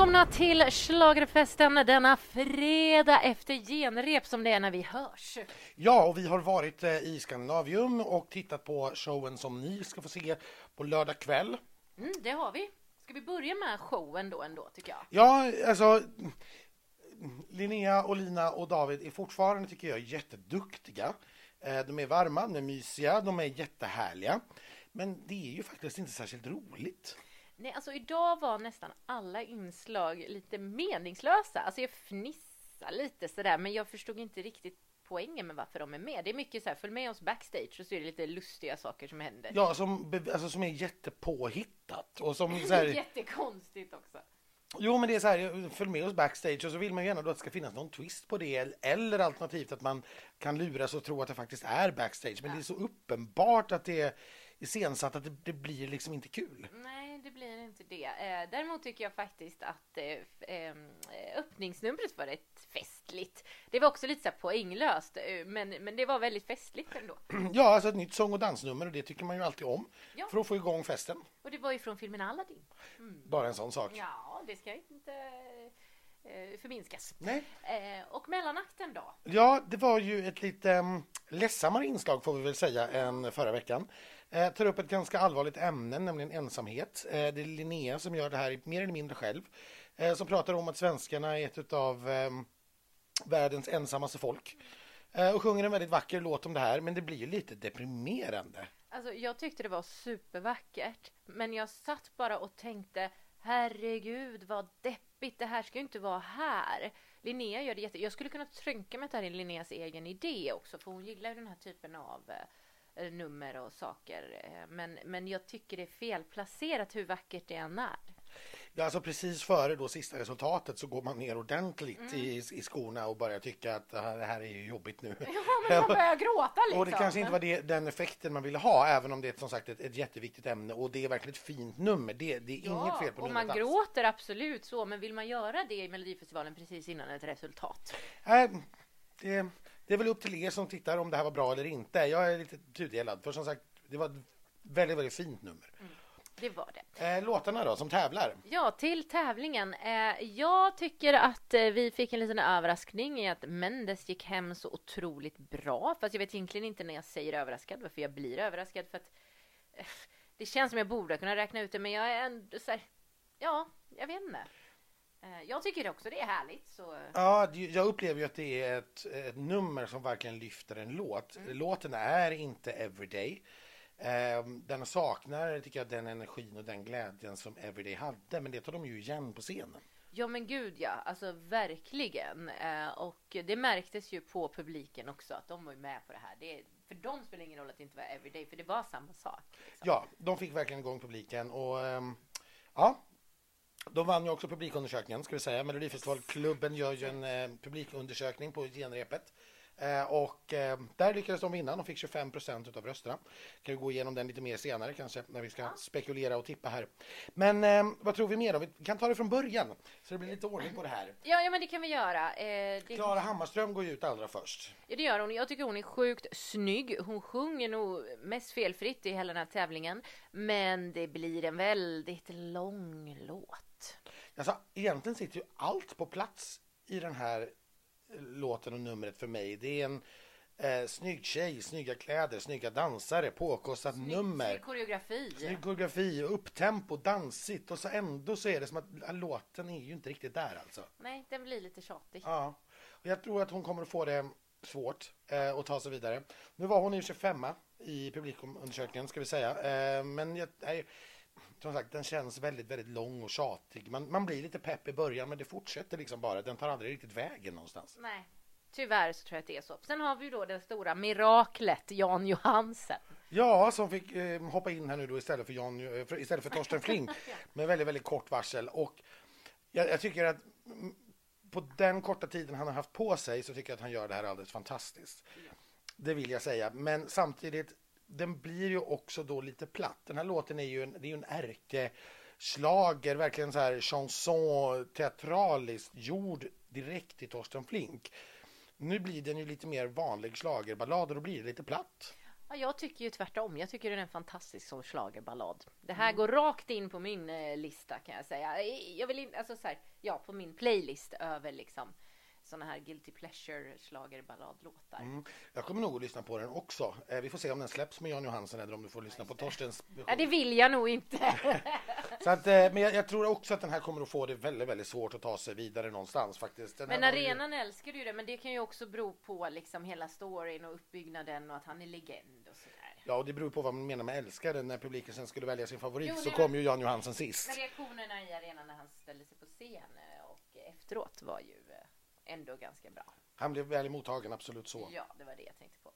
Välkomna till Schlagerfesten denna fredag efter genrep som det är när vi hörs. Ja, och vi har varit eh, i Skandinavium och tittat på showen som ni ska få se på lördag kväll. Mm, det har vi. Ska vi börja med showen då ändå tycker jag? Ja, alltså Linnea och Lina och David är fortfarande, tycker jag, jätteduktiga. Eh, De är varma, de är mysiga, de är jättehärliga. Men det är ju faktiskt inte särskilt roligt. Nej, alltså idag var nästan alla inslag lite meningslösa. Alltså jag fnissar lite sådär, men jag förstod inte riktigt poängen med varför de är med. Det är mycket så här, följ med oss backstage och så är det lite lustiga saker som händer. Ja, som, alltså, som är jättepåhittat och som så Det är här, jättekonstigt också. Jo, men det är så här, följ med oss backstage och så vill man gärna då att det ska finnas någon twist på det eller alternativt att man kan luras och tro att det faktiskt är backstage. Men det är så uppenbart att det är iscensatt att det, det blir liksom inte kul. Nej, det blir inte det. Eh, däremot tycker jag faktiskt att eh, ehm, eh, öppningsnumret var rätt festligt. Det var också lite så poänglöst, eh, men, men det var väldigt festligt ändå. Ja, alltså ett nytt sång och dansnummer och det tycker man ju alltid om Ja. för att få igång festen. Och det var ju från filmen Aladdin. Bara en sån sak. Ja, det ska inte eh, förminskas. Nej. Eh, och mellanakten då? Ja, det var ju ett lite um, ledsammare inslag får vi väl säga än förra veckan. Eh, tar upp ett ganska allvarligt ämne, nämligen ensamhet. Eh, det är Linnea som gör det här mer eller mindre själv. Eh, som pratar om att svenskarna är ett av eh, världens ensammaste folk. Eh, och sjunger en väldigt vacker låt om det här, men det blir ju lite deprimerande. Alltså, jag tyckte det var supervackert, men jag satt bara och tänkte herregud vad deppigt, det här ska ju inte vara här. Linnea gör det jätte... Jag skulle kunna tänka mig att det här är Linneas egen idé också, för hon gillar ju den här typen av eh, nummer och saker. Eh, Men, men jag tycker det är felplacerat hur vackert det än är. Ja, alltså precis före då sista resultatet så går man ner ordentligt i, i skorna och börjar tycka att det här, det här är ju jobbigt nu. Ja, men man börjar gråta liksom. Och det kanske inte var det, den effekten man ville ha, även om det är som sagt ett, ett jätteviktigt ämne och det är verkligen ett fint nummer. Det, det är inget fel på och numret man alls. gråter absolut så, men vill man göra det i Melodifestivalen precis innan ett resultat? Nej, det, det är väl upp till er som tittar om det här var bra eller inte. Jag är lite tudelad, för som sagt, det var ett väldigt, väldigt fint nummer. Det var det. Eh, låtarna då, som tävlar? Ja, till tävlingen. Eh, jag tycker att eh, vi fick en liten överraskning i att Mendes gick hem så otroligt bra. Fast jag vet egentligen inte när jag säger överraskad varför jag blir överraskad. För att det känns som jag borde kunna räkna ut det, men jag är ändå så här, ja, jag vet inte. Eh, jag tycker också det är härligt. Så... Ja, jag upplever ju att det är ett, ett nummer som verkligen lyfter en låt. Låten är inte everyday. Eh, den saknar, tycker jag, den energin och den glädjen som Everyday hade, men det tar de ju igen på scenen. Ja men gud ja, alltså verkligen. Eh, och det märktes ju på publiken också att de var med på det här. Det, för dem spelar ingen roll att det inte var everyday, för det var samma sak. Liksom. Ja, de fick verkligen igång publiken och ehm, ja, de vann ju också publikundersökningen ska vi säga. Melodifestivalklubben gör ju en eh, publikundersökning på genrepet. Eh, och eh, där lyckades de vinna, de fick 25 procent av rösterna. Kan vi gå igenom den lite mer senare kanske när vi ska spekulera och tippa här. Men eh, vad tror vi mer då? Vi kan ta det från början så det blir lite ordning på det här. Ja, ja men det kan vi göra. Eh, det, Klara Hammarström går ju ut allra först. ja, det gör hon. Jag tycker hon är sjukt snygg. Hon sjunger nog mest felfritt i hela den här tävlingen. Men det blir en väldigt lång låt. Alltså, egentligen sitter ju allt på plats i den här eh, låten och numret för mig. Det är en eh, snygg tjej, snygga kläder, snygga dansare, påkostat nummer. Snygg koreografi. Snygg koreografi, upptempo, dansigt och så ändå så är det som att låten är ju inte riktigt där alltså. Nej, den blir lite tjatig. Ja, och jag tror att hon kommer att få det svårt eh, att ta sig vidare. Nu var hon ju 25 i publikundersökningen ska vi säga, eh, men jag, nej, som sagt den känns väldigt, väldigt lång och tjatig. Man, man blir lite pepp i början men det fortsätter liksom bara, den tar aldrig riktigt vägen någonstans. Nej, tyvärr så tror jag att det är så. Sen har vi ju då det stora miraklet Jan Johansen. Ja, som fick eh, hoppa in här nu då istället för, Jan, eh, för, istället för Torsten Flink med väldigt, väldigt kort varsel. Och jag, jag tycker att på den korta tiden han har haft på sig så tycker jag att han gör det här alldeles fantastiskt. Det vill jag säga. Men samtidigt, den blir ju också då lite platt. Den här låten är ju en, det är ju en ärkeslager, verkligen så här chanson teatraliskt gjord direkt till Torsten Flink. Nu blir den ju lite mer vanlig schlagerballad och då blir det lite platt. Ja, jag tycker ju tvärtom. Jag tycker den är en fantastisk som schlagerballad. Det här går rakt in på min eh, lista kan jag säga. Jag vill inte, alltså så här, ja, på min playlist över liksom sådana här guilty pleasure schlagerballadlåtar. Mm. Jag kommer nog att lyssna på den också. Eh, vi får se om den släpps med Jan Johansen eller om du får lyssna på Torstens version. Ja, det vill jag nog inte. så att, eh, men jag, jag, tror också att den här kommer att få det väldigt, väldigt svårt att ta sig vidare någonstans faktiskt. Den men arenan ju... älskar ju det, men det kan ju också bero på liksom hela storyn och uppbyggnaden och att han är legend och sådär. Ja, och det beror på vad man menar med älskare. När publiken sen skulle välja sin favorit jo, så kom ju Jan Johansen sist. Reaktionerna i arenan när han ställde sig på scen eh, och efteråt var ju ändå ganska bra. Han blev väl mottagen, absolut så. Ja, det var det jag tänkte på.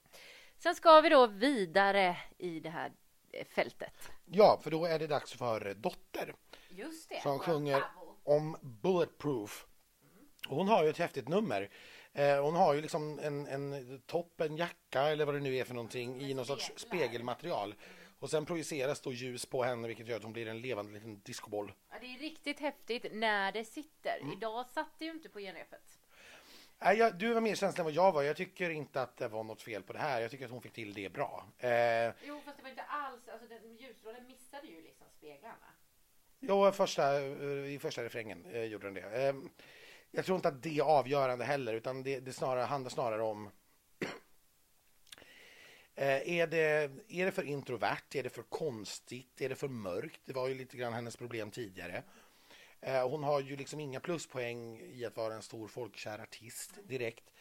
Sen ska vi då vidare i det här eh, fältet. Ja, för då är det dags för Dotter. Just det. Som sjunger om Bulletproof. Hon har ju ett häftigt nummer. Eh, hon har ju liksom en, en topp, en jacka eller vad det nu är för någonting i någon sorts spegelmaterial. Och sen projiceras då ljus på henne vilket gör att hon blir en levande liten discoboll. Ja, det är riktigt häftigt när det sitter. Mm. Idag satt det ju inte på genrepet. Nej, jag, du var mer känslig än vad jag var. Jag tycker inte att det var något fel på det här. Jag tycker att hon fick till det bra. Eh, jo, fast det var inte alls, alltså den, ljusstrålen missade ju liksom speglarna. Jo, första, eh, i första refrängen eh, gjorde den det. Eh, jag tror inte att det är avgörande heller, utan det, det snarare, handlar snarare om eh, är det, är det för introvert? Är det för konstigt? Är det för mörkt? Det var ju lite grann hennes problem tidigare. Eh, hon har ju liksom inga pluspoäng i att vara en stor folkkär artist direkt.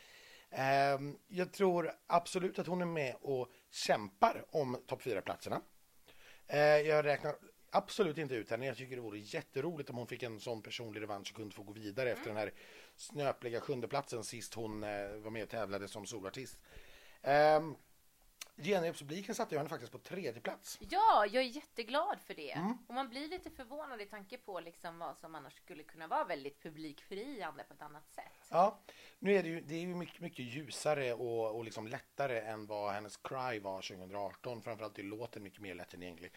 Eh, jag tror absolut att hon är med och kämpar om topp 4-platserna. Eh, jag räknar absolut inte ut henne. Jag tycker det vore jätteroligt om hon fick en sån personlig revansch och kunde få gå vidare efter den här snöpliga sjundeplatsen sist hon var med och tävlade som solartist. Genrepspubliken satte ju henne faktiskt på tredje plats. Ja, jag är jätteglad för det. Mm. Och man blir lite förvånad i tanke på liksom vad som annars skulle kunna vara väldigt publikfriande på ett annat sätt. Ja, nu är det ju, det är ju mycket, mycket ljusare och, och liksom lättare än vad hennes Cry var 2018. Framförallt är låten mycket mer lättillgänglig.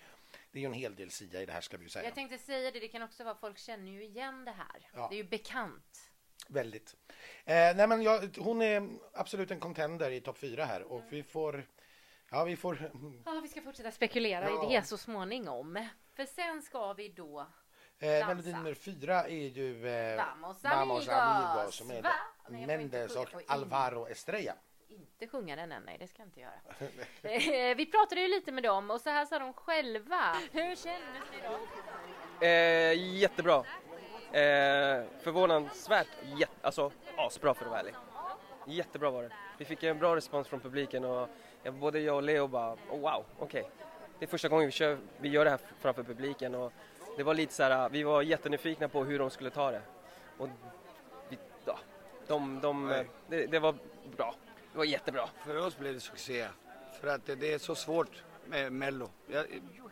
Det är ju en hel del Sia i det här ska vi ju säga. Jag tänkte säga det, det kan också vara folk känner ju igen det här. Ja. Det är ju bekant. Väldigt. Eh, nej men jag, hon är absolut en contender i topp fyra här och mm. vi får Ja, vi får... Ja, vi ska fortsätta spekulera ja. i det så småningom. För sen ska vi då eh, Melodi nummer fyra är ju eh, Vamos, Vamos amigos, som är nej, Mendes och Alvaro Estrella. Inte sjunga den än, nej det ska jag inte göra. Eh, vi pratade ju lite med dem och så här sa de själva. Hur kändes det då? Eh, jättebra. Eh, förvånansvärt, jätte, alltså asbra för att vara ärlig. Jättebra var det. Vi fick en bra respons från publiken och både jag och Leo bara oh, wow, okej. Okay. Det är första gången vi, kör, vi gör det här framför publiken och det var lite så här, vi var jättenyfikna på hur de skulle ta det. Och vi, ja, de, de, det, det, var bra. Det var jättebra. För oss blev det succé. För att det är så svårt med Mello. Jag,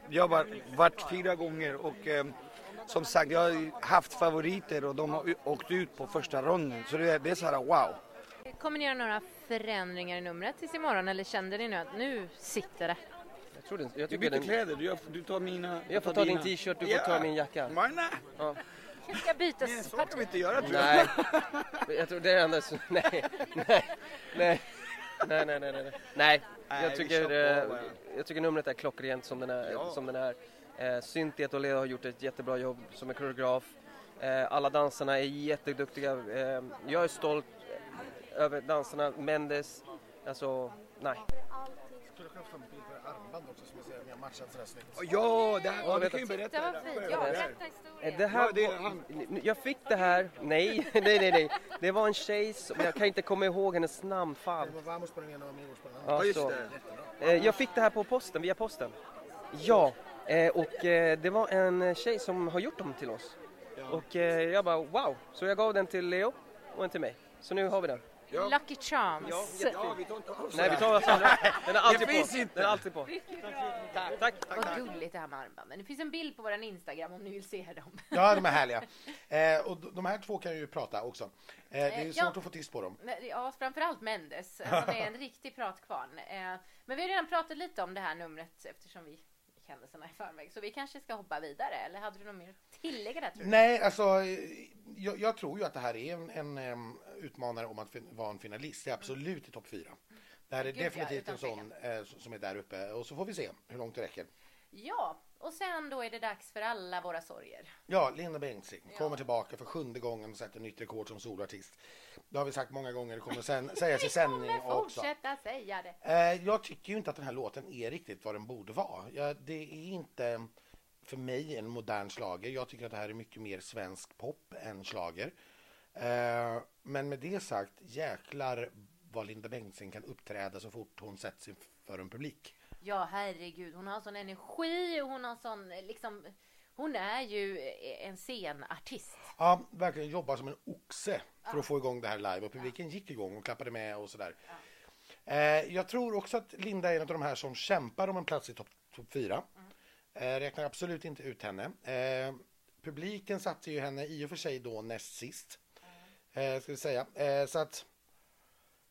jag har varit fyra gånger och eh, som sagt, jag har haft favoriter och de har åkt ut på första ronden. Så det, det är så här wow. Kommer ni göra några förändringar i numret tills imorgon eller kände ni nu att nu sitter det? Jag tror det, jag du byter den... kläder, du, du tar mina... Jag får ta din t-shirt, du får yeah. ta min jacka. Men, ja. Vi ska byta Nej, så kan vi inte göra tror jag. Nej, jag tror det är enda nej, nej, nej, nej, nej, nej, nej, nej. Jag tycker, eh, jag tycker numret är klockrent som den är. Ja. Som den är. Eh, Syntet och Leo har gjort ett jättebra jobb som en koreograf. Eh, alla dansarna är jätteduktiga. Eh, jag är stolt över dansarna, Mendes, alltså nej. Skulle kunna få bild på armband också som jag ser, ni har matchat sådär snyggt. Ja, det här, ja, kan ju berätta. Det var fint, ja, berätta historien. Det här, ja, jag fick det här, nej, nej, nej, nej. Det var en tjej som, jag kan inte komma ihåg hennes namn, fan. Ja, just det. Eh, jag fick det här på posten, via posten. Ja, eh, och eh, det var en tjej som har gjort dem till oss. Och jag bara wow, så jag gav den till Leo och en till mig. Så nu har vi den. Ja. Lucky Charms. Ja, ja, vi tar inte av Nej, vi tar oss Den är alltid på. Den är alltid på. Tack. Tack! Vad gulligt det här med armbanden. Det finns en bild på vår Instagram om ni vill se dem. Ja, de är härliga. Eh, och de här två kan ju prata också. Eh, det är Eh, svårt ja. att få tyst på dem. Ja, framförallt Mendes. Han är en riktig pratkvarn. Eh, Men vi har redan pratat lite om det här numret eftersom vi händelserna i förväg. Så vi kanske ska hoppa vidare. Eller hade du något mer att tillägga där tror du? Nej, alltså eh, jag, jag tror ju att det här är en, en utmanare om att vara en finalist. Det är absolut i topp fyra. Det här är Gud, ja, definitivt utan en sån eh, som är där uppe och så får vi se hur långt det räcker. Ja, och sen då är det dags för alla våra sorger. Ja, Linda Bengtzing Ja. kommer tillbaka för sjunde gången och sätter nytt rekord som soloartist. Det har vi sagt många gånger, det kommer sen, sägas i sändning kommer också. fortsätta säga det. Eh, jag tycker ju inte att den här låten är riktigt vad den borde vara. Ja, det är inte för mig en modern slager. Jag tycker att det här är mycket mer svensk pop än slager. Eh, men med det sagt, jäklar vad Linda Bengtzing kan uppträda så fort hon sätts inför en publik. Ja, herregud. Hon har sån energi och hon har sån liksom... Hon är ju en scenartist. Ja, verkligen jobba som en oxe för att få igång det här live och publiken gick igång och klappade med och sådär. Eh, jag tror också att Linda är en av de här som kämpar om en plats i topp top fyra. Eh, räknar absolut inte ut henne. Eh, publiken satte ju henne i och för sig då näst sist. Eh, ska vi säga. Eh, så att,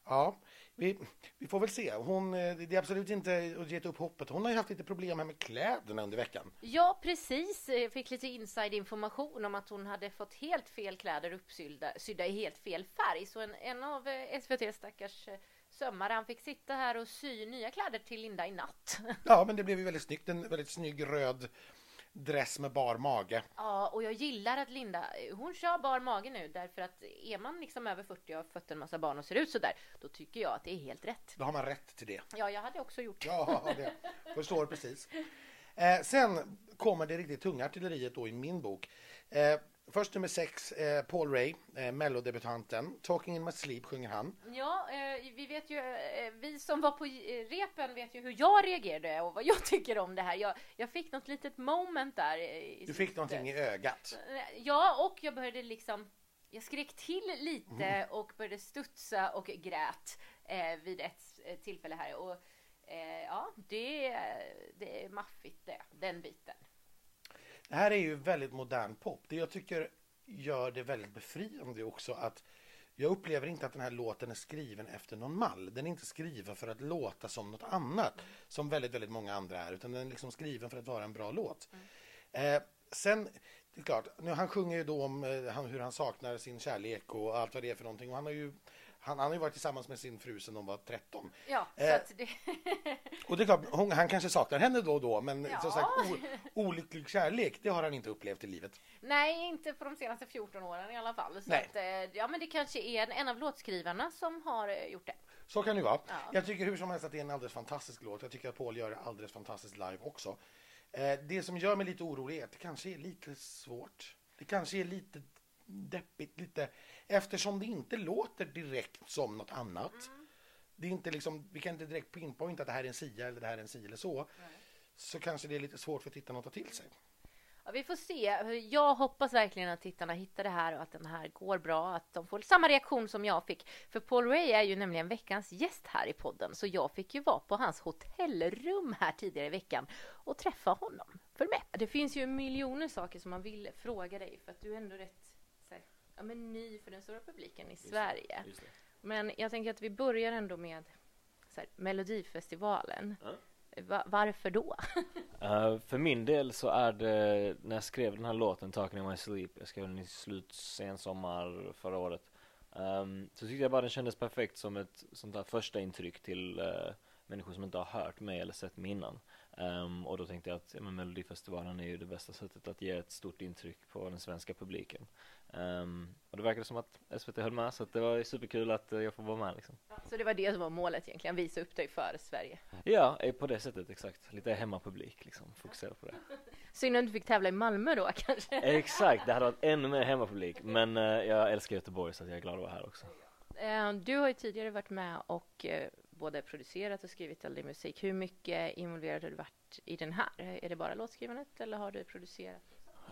ja, vi, vi får väl se. Hon, eh, det är absolut inte att ge upp hoppet. Hon har ju haft lite problem här med kläderna under veckan. Ja, precis. Jag fick lite inside information om att hon hade fått helt fel kläder uppsydda sydda i helt fel färg. Så en, en av eh, SVT stackars eh, sömmare, han fick sitta här och sy nya kläder till Linda i natt. Ja, men det blev ju väldigt snyggt. En väldigt snygg röd dress med bar mage. Ja, och jag gillar att Linda, hon kör bar mage nu därför att är man liksom över 40 och har fött en massa barn och ser ut så där, då tycker jag att det är helt rätt. Då har man rätt till det. Ja, jag hade också gjort det. Ja, det förstår precis. Eh, sen kommer det riktigt tunga artilleriet då i min bok. Eh, först nummer sex, eh, Paul Ray, eh, mellodebutanten. Talking in my sleep sjunger han. Ja, eh, vi vet ju, eh, vi som var på eh, repen vet ju hur jag reagerade och vad jag tycker om det här. Jag, jag fick något litet moment där. eh, I Du fick slutet. någonting i ögat. Eh, Ja, och jag började liksom, jag skrek till lite och började studsa och grät vid ett tillfälle här. Och ja, det, det är maffigt det, den biten. Det här är ju väldigt modern pop. Det jag tycker gör det väldigt befriande också att jag upplever inte att den här låten är skriven efter någon mall. Den är inte skriven för att låta som något annat, som väldigt, väldigt många andra är, utan den är liksom skriven för att vara en bra låt. Eh, sen, det är klart, nu, han sjunger ju då om eh, hur han saknar sin kärlek och allt vad det är för någonting. Och han har ju han, han har ju varit tillsammans med sin fru sedan de var 13. Ja, så Eh, det... Och det är klart, hon, han kanske saknar henne då och då, men Ja. som sagt, o, olycklig kärlek, det har han inte upplevt i livet. Nej, inte på de senaste 14 åren i alla fall. Så Nej. att, eh, ja, men det kanske är en, en av låtskrivarna som har eh, gjort det. Så kan det vara. Ja. Jag tycker hur som helst att det är en alldeles fantastisk låt. Jag tycker att Paul gör det alldeles fantastiskt live också. Eh, det som gör mig lite orolig är att det kanske är lite svårt. Det kanske är lite deppigt, lite eftersom det inte låter direkt som något annat. Det är inte liksom, vi kan inte direkt pinpointa att det här är en sia eller det här är en si eller så. Så kanske det är lite svårt för tittarna att ta till sig. Ja, vi får se. Jag hoppas verkligen att tittarna hittar det här och att den här går bra. Att de får samma reaktion som jag fick. För Paul Ray är ju nämligen veckans gäst här i podden. Så jag fick ju vara på hans hotellrum här tidigare i veckan och träffa honom. Följ med! Det finns ju miljoner saker som man vill fråga dig. För att du är ändå rätt ja, men ny för den stora publiken i Sverige. Just. Men jag tänker att vi börjar ändå med så här, Melodifestivalen. Ja. Va- varför då? Eh, för min del så är det, när jag skrev den här låten, Talking in my sleep, jag skrev den i slut sensommar förra året. ehm, så tyckte jag bara den kändes perfekt som ett sånt här första intryck till eh, människor som inte har hört mig eller sett mig innan. Ehm, och då tänkte jag att ja, men Melodifestivalen är ju det bästa sättet att ge ett stort intryck på den svenska publiken. Ehm, och det verkade som att SVT höll med, så att det var superkul att eh, jag får vara med liksom. Så det var det som var målet egentligen, visa upp dig för Sverige. Ja, eh, på det sättet exakt. Lite hemmapublik liksom, fokusera på det. Synd att du fick tävla i Malmö då kanske. Exakt, det hade varit ännu mer hemmapublik. Men eh, jag älskar Göteborg så att jag är glad att vara här också. Eh, Du har ju tidigare varit med och eh, både producerat och skrivit all din musik. Hur mycket involverad har du varit i den här? Är det bara låtskrivandet eller har du producerat?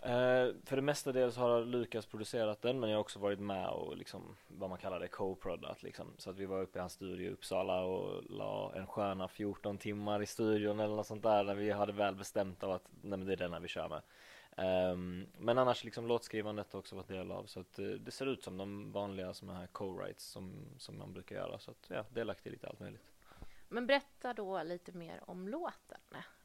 Eh, för det mesta del så har Lukas producerat den men jag har också varit med och liksom vad man kallar det co-product liksom. Så att vi var uppe i hans studio i Uppsala och la en sköna 14 timmar i studion eller något sånt där när vi hade väl bestämt av att nej men det är denna vi kör med. Um, men annars liksom låtskrivandet har också varit del av så att uh, det ser ut som de vanliga sådana här co-writes som, som man brukar göra så att ja, delaktig i lite allt möjligt. Men berätta då lite mer om låten.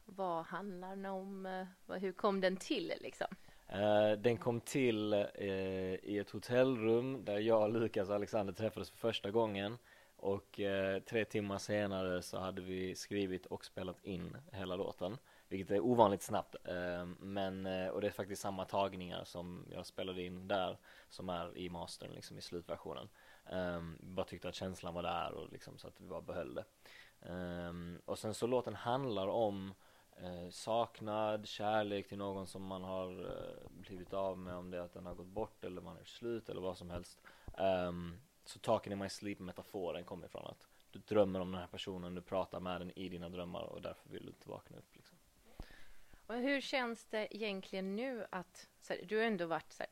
Vad handlar den om? Eh, hur kom den till liksom? Uh, den kom till uh, i ett hotellrum där jag, Lukas och Alexander träffades för första gången och uh, tre timmar senare så hade vi skrivit och spelat in hela låten vilket är ovanligt snabbt eh, men eh, och det är faktiskt samma tagningar som jag spelade in där som är i mastern liksom i slutversionen um, bara tyckte att känslan var där och liksom så att vi bara behöll det och sen så låten handlar om saknad, kärlek till någon som man har blivit av med om det är att den har gått bort eller man är slut eller vad som helst. Så Talking in my sleep metaforen kommer ifrån att du drömmer om den här personen, du pratar med den i dina drömmar och därför vill du inte vakna upp. Och hur känns det egentligen nu att, här, du har ändå varit så här,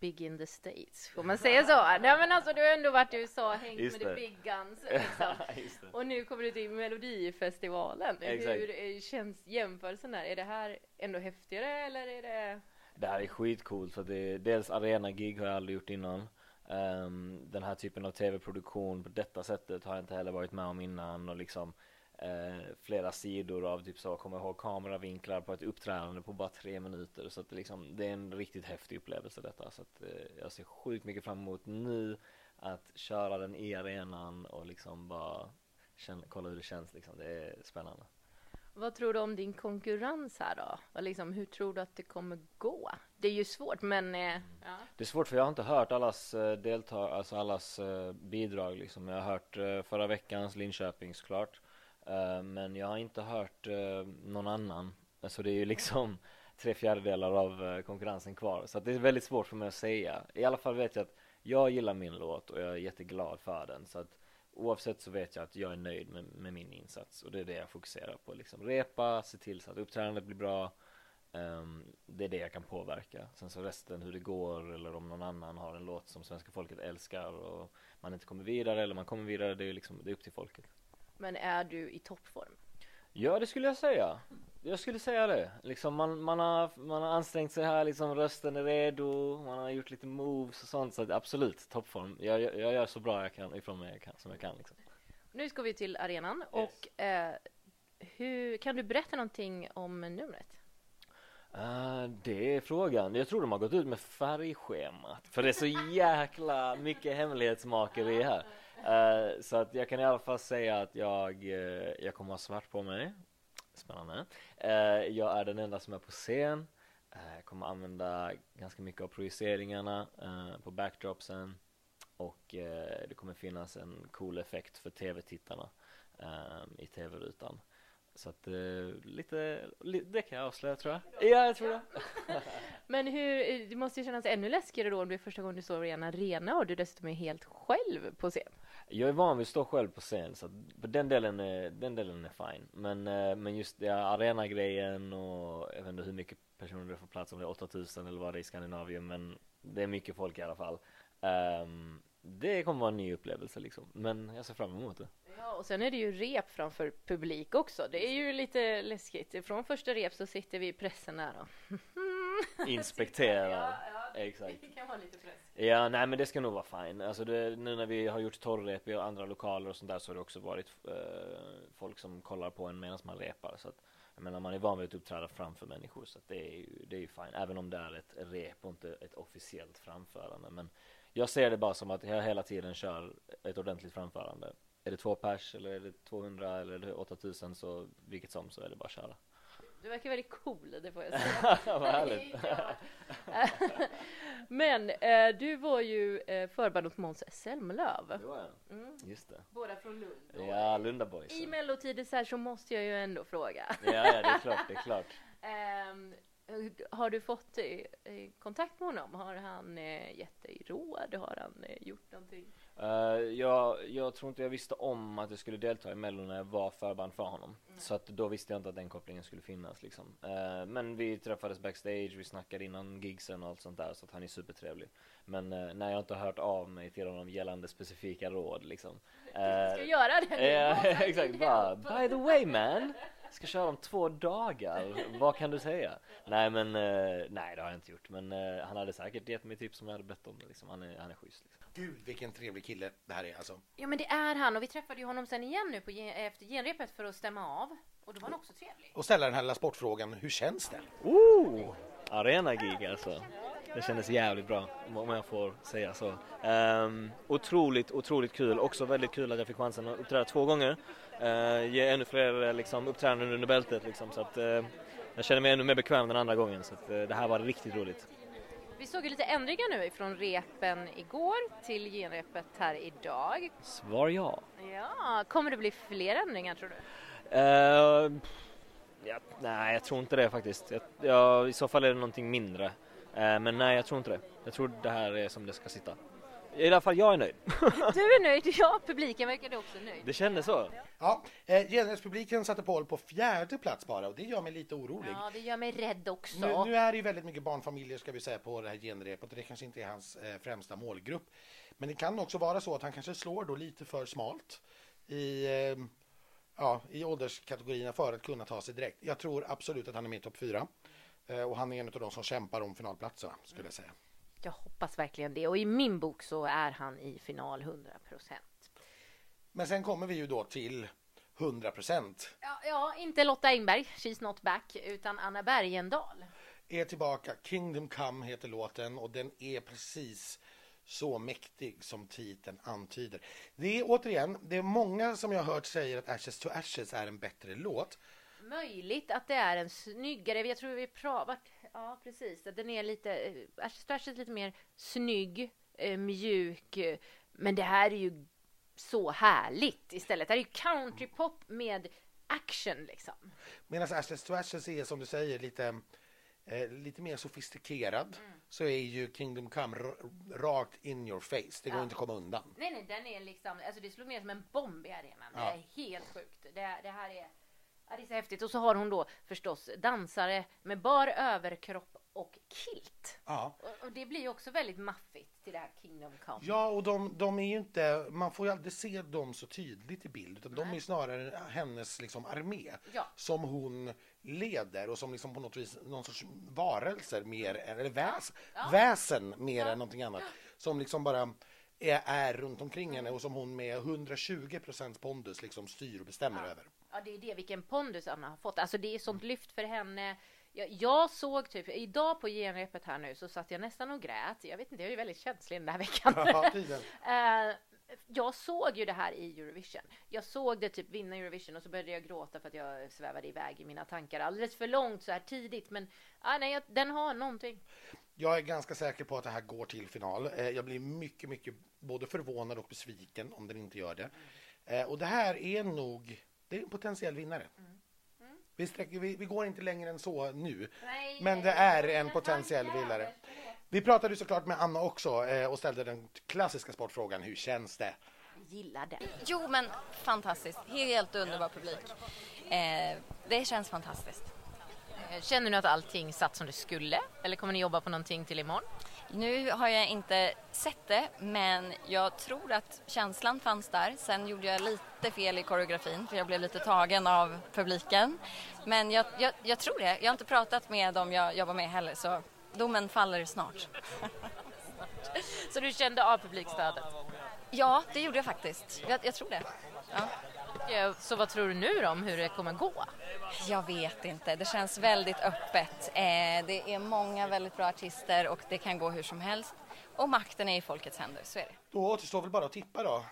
big in the States, får man säga så? Nej men alltså du har ändå varit i USA och hängt Just med det. the big guns liksom. Och nu kommer du till Melodifestivalen. Exakt. Hur känns jämförelsen där? Är det här ändå häftigare eller är det? Det här är skitcoolt för det är dels arena-gig har jag aldrig gjort innan. Um, den här typen av tv-produktion på detta sättet har jag inte heller varit med om innan och liksom eh, flera sidor av typ så, kommer ihåg kameravinklar på ett uppträdande på bara tre minuter så att det liksom, det är en riktigt häftig upplevelse detta så att eh, jag ser sjukt mycket fram emot nu att köra den i arenan och liksom bara känna, kolla hur det känns liksom, det är spännande. Vad tror du om din konkurrens här då? Och liksom, hur tror du att det kommer gå? Det är ju svårt men... Eh, ja. Det är svårt för jag har inte hört allas eh, deltag, alltså allas eh, bidrag liksom. Jag har hört eh, förra veckans Linköping såklart. Eh, men jag har inte hört uh, någon annan. Så det är ju liksom tre fjärdedelar av uh, konkurrensen kvar. Så det är väldigt svårt för mig att säga. I alla fall vet jag att jag gillar min låt och jag är jätteglad för den. Så att oavsett så vet jag att jag är nöjd med, med min insats. Och det är det jag fokuserar på. Liksom repa, se till så att uppträdandet blir bra. Um, det är det jag kan påverka. Sen så resten hur det går eller om någon annan har en låt som svenska folket älskar och man inte kommer vidare eller man kommer vidare. Det är liksom, det är upp till folket. Men är du i toppform? Ja, det skulle jag säga. Jag skulle säga det. Liksom man, man, har, man har ansträngt sig här, liksom rösten är redo, man har gjort lite moves och sånt, så absolut toppform. Jag, jag, jag gör så bra jag kan ifrån mig jag kan, som jag kan. Liksom. Nu ska vi till arenan yes. och eh, hur, kan du berätta någonting om numret? Uh, det är frågan. Jag tror de har gått ut med färgschemat för det är så jäkla mycket hemlighetsmakeri här. Uh, så att jag kan i alla fall säga att jag, uh, jag kommer ha svart på mig. Spännande. Uh, jag är den enda som är på scen. Jag kommer använda ganska mycket av projiceringarna på backdropsen. Och det kommer finnas en cool effekt för tv-tittarna i tv-rutan. Så att lite, det kan jag avslöja tror jag. Ja, jag tror det. Men hur, det måste ju kännas ännu läskigare då om det är första gången du står i en arena och du dessutom är helt själv på scen. Jag är van vid att stå själv på scen så den delen är, den delen är fine. Men, eh, men just det arena-grejen och jag vet inte hur mycket personer det får plats, om det är 8000 eller vad det är i Skandinavien men det är mycket folk i alla fall. Um, det kommer vara en ny upplevelse liksom, men jag ser fram emot det. Ja, och sen är det ju rep framför publik också. Det är ju lite läskigt. Från första rep så sitter vi i pressen där och inspekterar. ja, ja, Exakt. Det kan vara lite press. Ja, nej men det ska nog vara fine. Alltså det, nu när vi har gjort torrrep i andra lokaler och sånt där så har det också varit eh, folk som kollar på en medan man repar. Så att, jag menar man är van vid att uppträda framför människor så att det är ju, det är ju fine. Även om det är ett rep och inte ett officiellt framförande. Men jag ser det bara som att jag hela tiden kör ett ordentligt framförande. Är det två pers eller är det 200 eller är det 8000 så vilket som så är det bara att köra. Du verkar väldigt cool, det får jag säga. Vad härligt. Men eh, du var ju eh, förband åt Måns Zelmerlöw. Det var jag. Mm. Just det. Båda från Lund. Ja, Lunda Boys. I mellotider så här så måste jag ju ändå fråga. ja, ja, det är klart, det är klart. Um, har du fått eh, kontakt med honom? Har han eh, gett dig råd? Har han eh, gjort någonting? Eh, jag, jag tror inte jag visste om att jag skulle delta i Mello när jag var förband för honom. Så att då visste jag inte att den kopplingen skulle finnas liksom. Eh, men vi träffades backstage, vi snackade innan gigsen och allt sånt där så att han är supertrevlig. Men uh, när jag inte har hört av mig till honom gällande specifika råd liksom. Ska jag göra det? Ja, exakt. Bara, by the way man, ska köra om två dagar. Vad kan du säga? Nej men, uh, nej det har jag inte gjort. Men uh, han hade säkert gett mig tips om jag hade bett om liksom. Han är, han är schysst. Liksom. Gud vilken trevlig kille det här är alltså. Ja men det är han och vi träffade ju honom sen igen nu på, efter genrepet för att stämma av. Och då var han också trevlig. Och ställa den här lilla sportfrågan, hur känns det? Oh! Arena-gig alltså. Det kändes jävligt bra om jag får säga så. Um, otroligt, otroligt kul. Också väldigt kul att jag fick chansen att uppträda två gånger. Uh, ge ännu fler liksom, uppträdanden under bältet liksom, så att uh, jag känner mig ännu mer bekväm den andra gången så att, uh, det här var riktigt roligt. Vi såg ju lite ändringar nu ifrån repen igår till genrepet här idag. Svar ja. Ja, kommer det bli fler ändringar tror du? Uh, ja, nej, jag tror inte det faktiskt. Jag, ja, I så fall är det någonting mindre. Uh, men nej, jag tror inte det. Jag tror det här är som det ska sitta. I alla fall jag är nöjd. du är nöjd, ja publiken verkade också nöjd. Det kändes så. Ja, eh, genrepspubliken satte Paul på fjärde plats bara och det gör mig lite orolig. Ja, det gör mig rädd också. Nu, nu är det ju väldigt mycket barnfamiljer ska vi säga på det här genrepet och det kanske inte är hans eh, främsta målgrupp. Men det kan också vara så att han kanske slår då lite för smalt i eh, ja, i ålderskategorierna för att kunna ta sig direkt. Jag tror absolut att han är med i topp fyra. Eh, och han är en av de som kämpar om finalplatserna skulle jag säga. Jag hoppas verkligen det. Och i min bok så är han i final 100 procent. Men sen kommer vi ju då till 100 procent. Ja, ja, inte Lotta Engberg, She's not back, utan Anna Bergendahl. Är tillbaka. Kingdom Come heter låten och den är precis så mäktig som titeln antyder. Det är återigen, det är många som jag har hört säger att Ashes to Ashes är en bättre låt. Möjligt att det är en snyggare, jag tror vi pratat, ja precis, den är lite, eh, Ashes to Ashes lite mer snygg, eh, mjuk, men det här är ju så härligt istället. Det här är ju countrypop med action liksom. Medan Ashes to Ashes är som du säger lite eh, lite mer sofistikerad mm. så är ju Kingdom Come rakt in your face. Det går ja. inte att komma undan. Nej, nej, den är liksom, alltså det slår mer som en bomb i arenan. Ja. Det är helt sjukt. Det, det här är, ja, det är så häftigt. Och så har hon då förstås dansare med bar överkropp och kilt. Ja. Och, det blir ju också väldigt maffigt till det här Kingdom Come. Ja, och de, de är ju inte, man får ju aldrig se dem så tydligt i bild, utan Nej. de är snarare hennes liksom armé ja. som hon leder och som liksom på något vis någon sorts varelser mer, eller väs, ja. väsen mer än någonting annat. Som liksom bara är, är runt omkring henne och som hon med 120 procents pondus liksom styr och bestämmer över. Ja, det är det, vilken pondus Anna har fått. Alltså det är sånt lyft för henne. Jag, jag, såg typ, idag på genrepet här nu så satt jag nästan och grät. Jag vet inte, jag är väldigt känslig den här veckan. Ja, uh, jag såg ju det här i Eurovision. Jag såg det typ vinna Eurovision och så började jag gråta för att jag svävade iväg i mina tankar alldeles för långt så här tidigt. Men ah, nej, den har någonting. Jag är ganska säker på att det här går till final. Eh, jag blir mycket, mycket både förvånad och besviken om den inte gör det. Mm. Och det här är nog, det är en potentiell vinnare. Mm. Vi, sträcker, vi, vi, går inte längre än så nu. Nej, men det är en potentiell vinnare. Vi pratade såklart med Anna också eh, och ställde den klassiska sportfrågan. Hur känns det? Gillar det. Jo, men fantastiskt. Helt underbar publik. Eh, det känns fantastiskt. Eh, känner du att allting satt som det skulle? Eller kommer ni jobba på någonting till imorgon? Nu har jag inte sett det, men jag tror att känslan fanns där. Sen gjorde jag lite fel i koreografin, för jag blev lite tagen av publiken. Men jag, jag, jag tror det. Jag har inte pratat med dem jag jobbar med heller, så domen faller snart. så du kände av publikstödet? Ja, det gjorde jag faktiskt. Jag, jag tror det. Ja. Så vad tror du nu då om hur det kommer gå? Jag vet inte. Det känns väldigt öppet. Eh, det är många väldigt bra artister och det kan gå hur som helst. Och makten är i folkets händer, så är det. Då återstår väl bara att tippa då.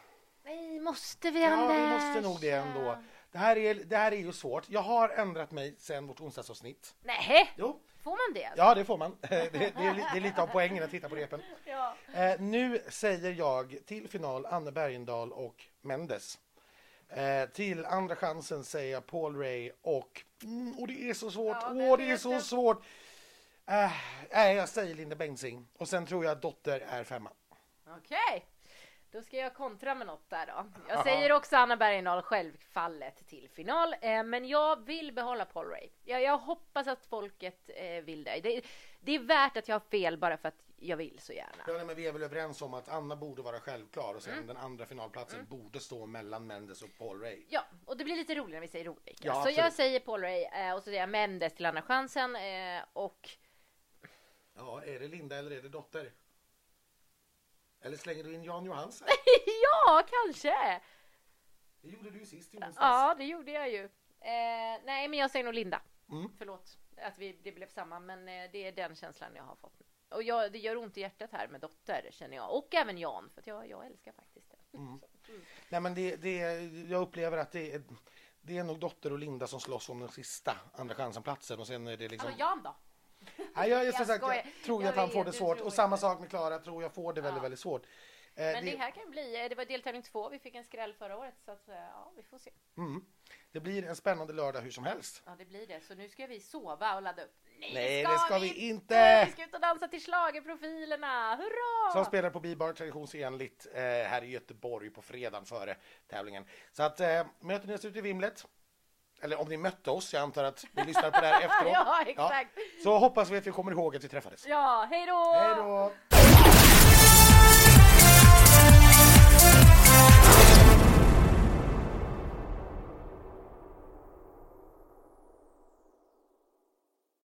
Nej, måste vi Anders? Ja, vi måste nog det ändå. Det här, är, det här är ju svårt. Jag har ändrat mig sen vårt onsdagsavsnitt. Nej. Jo. Får man det? Ja, det får man. Det, det, är, det är, lite av poängen att titta på repen. Ja. Eh, nu säger jag till final Anne Bergendahl och Mendes. Eh, till andra chansen säger jag Paul Ray och... Mm, och det är så svårt! Åh, ja, oh, det är så det. svårt! Eh, nej, jag säger Linda Bengtzing. Och sen tror jag att Dotter är femma. Okej. Okay. Då ska jag kontra med något där då. Jag säger också Anna Bergendahl självfallet till final, eh, men jag vill behålla Paul Ray. Jag, jag hoppas att folket eh, vill det. det. Det är värt att jag har fel bara för att jag vill så gärna. Ja, nej, men vi är väl överens om att Anna borde vara självklar och sen Mm. den andra finalplatsen borde stå mellan Mendes och Paul Ray. Ja, och det blir lite roligare när vi säger olika. Ja, så absolut. jag säger Paul Ray eh, och så säger jag Mendes till andra chansen eh, och Ja, är det Linda eller är det Dotter? Eller slänger du in Jan Johansen? ja, kanske! Det gjorde du ju sist i onsdags. Ja, det gjorde jag ju. Eh, nej, men jag säger nog Linda. Mm. Förlåt att vi, det blev samma, men eh, det är den känslan jag har fått. Och jag, det gör ont i hjärtat här med Dotter, känner jag. Och även Jan, för att jag, jag älskar faktiskt det. Nej, men det, det, jag upplever att det är, det är nog Dotter och Linda som slåss om den sista andra chansen-platsen och sen är det liksom... Alltså Jan då? Nej, jag, jag, Jag sagt, skojar. jag tror Jag att han vet, får det svårt och samma sak med Klara tror jag får det väldigt, Ja. väldigt svårt. Eh, Men det det, här kan bli, eh, det var deltävling två, vi fick en skräll förra året, så att, eh, ja, vi får se. mm, det blir en spännande lördag hur som helst. Ja, det blir det. Så nu ska vi sova och ladda upp. Nej, Nej, ska det ska vi inte! Vi ska ut och dansa till schlagerprofilerna. Hurra! Som spelar på Bibar traditionsenligt eh, här i Göteborg på fredagen före tävlingen. Så att eh, möter ni oss ute i vimlet, eller om ni mötte oss, jag antar att ni lyssnar på det här efteråt. Ja, exakt. så hoppas vi att vi kommer ihåg att vi träffades. Ja, hej då! Hej då!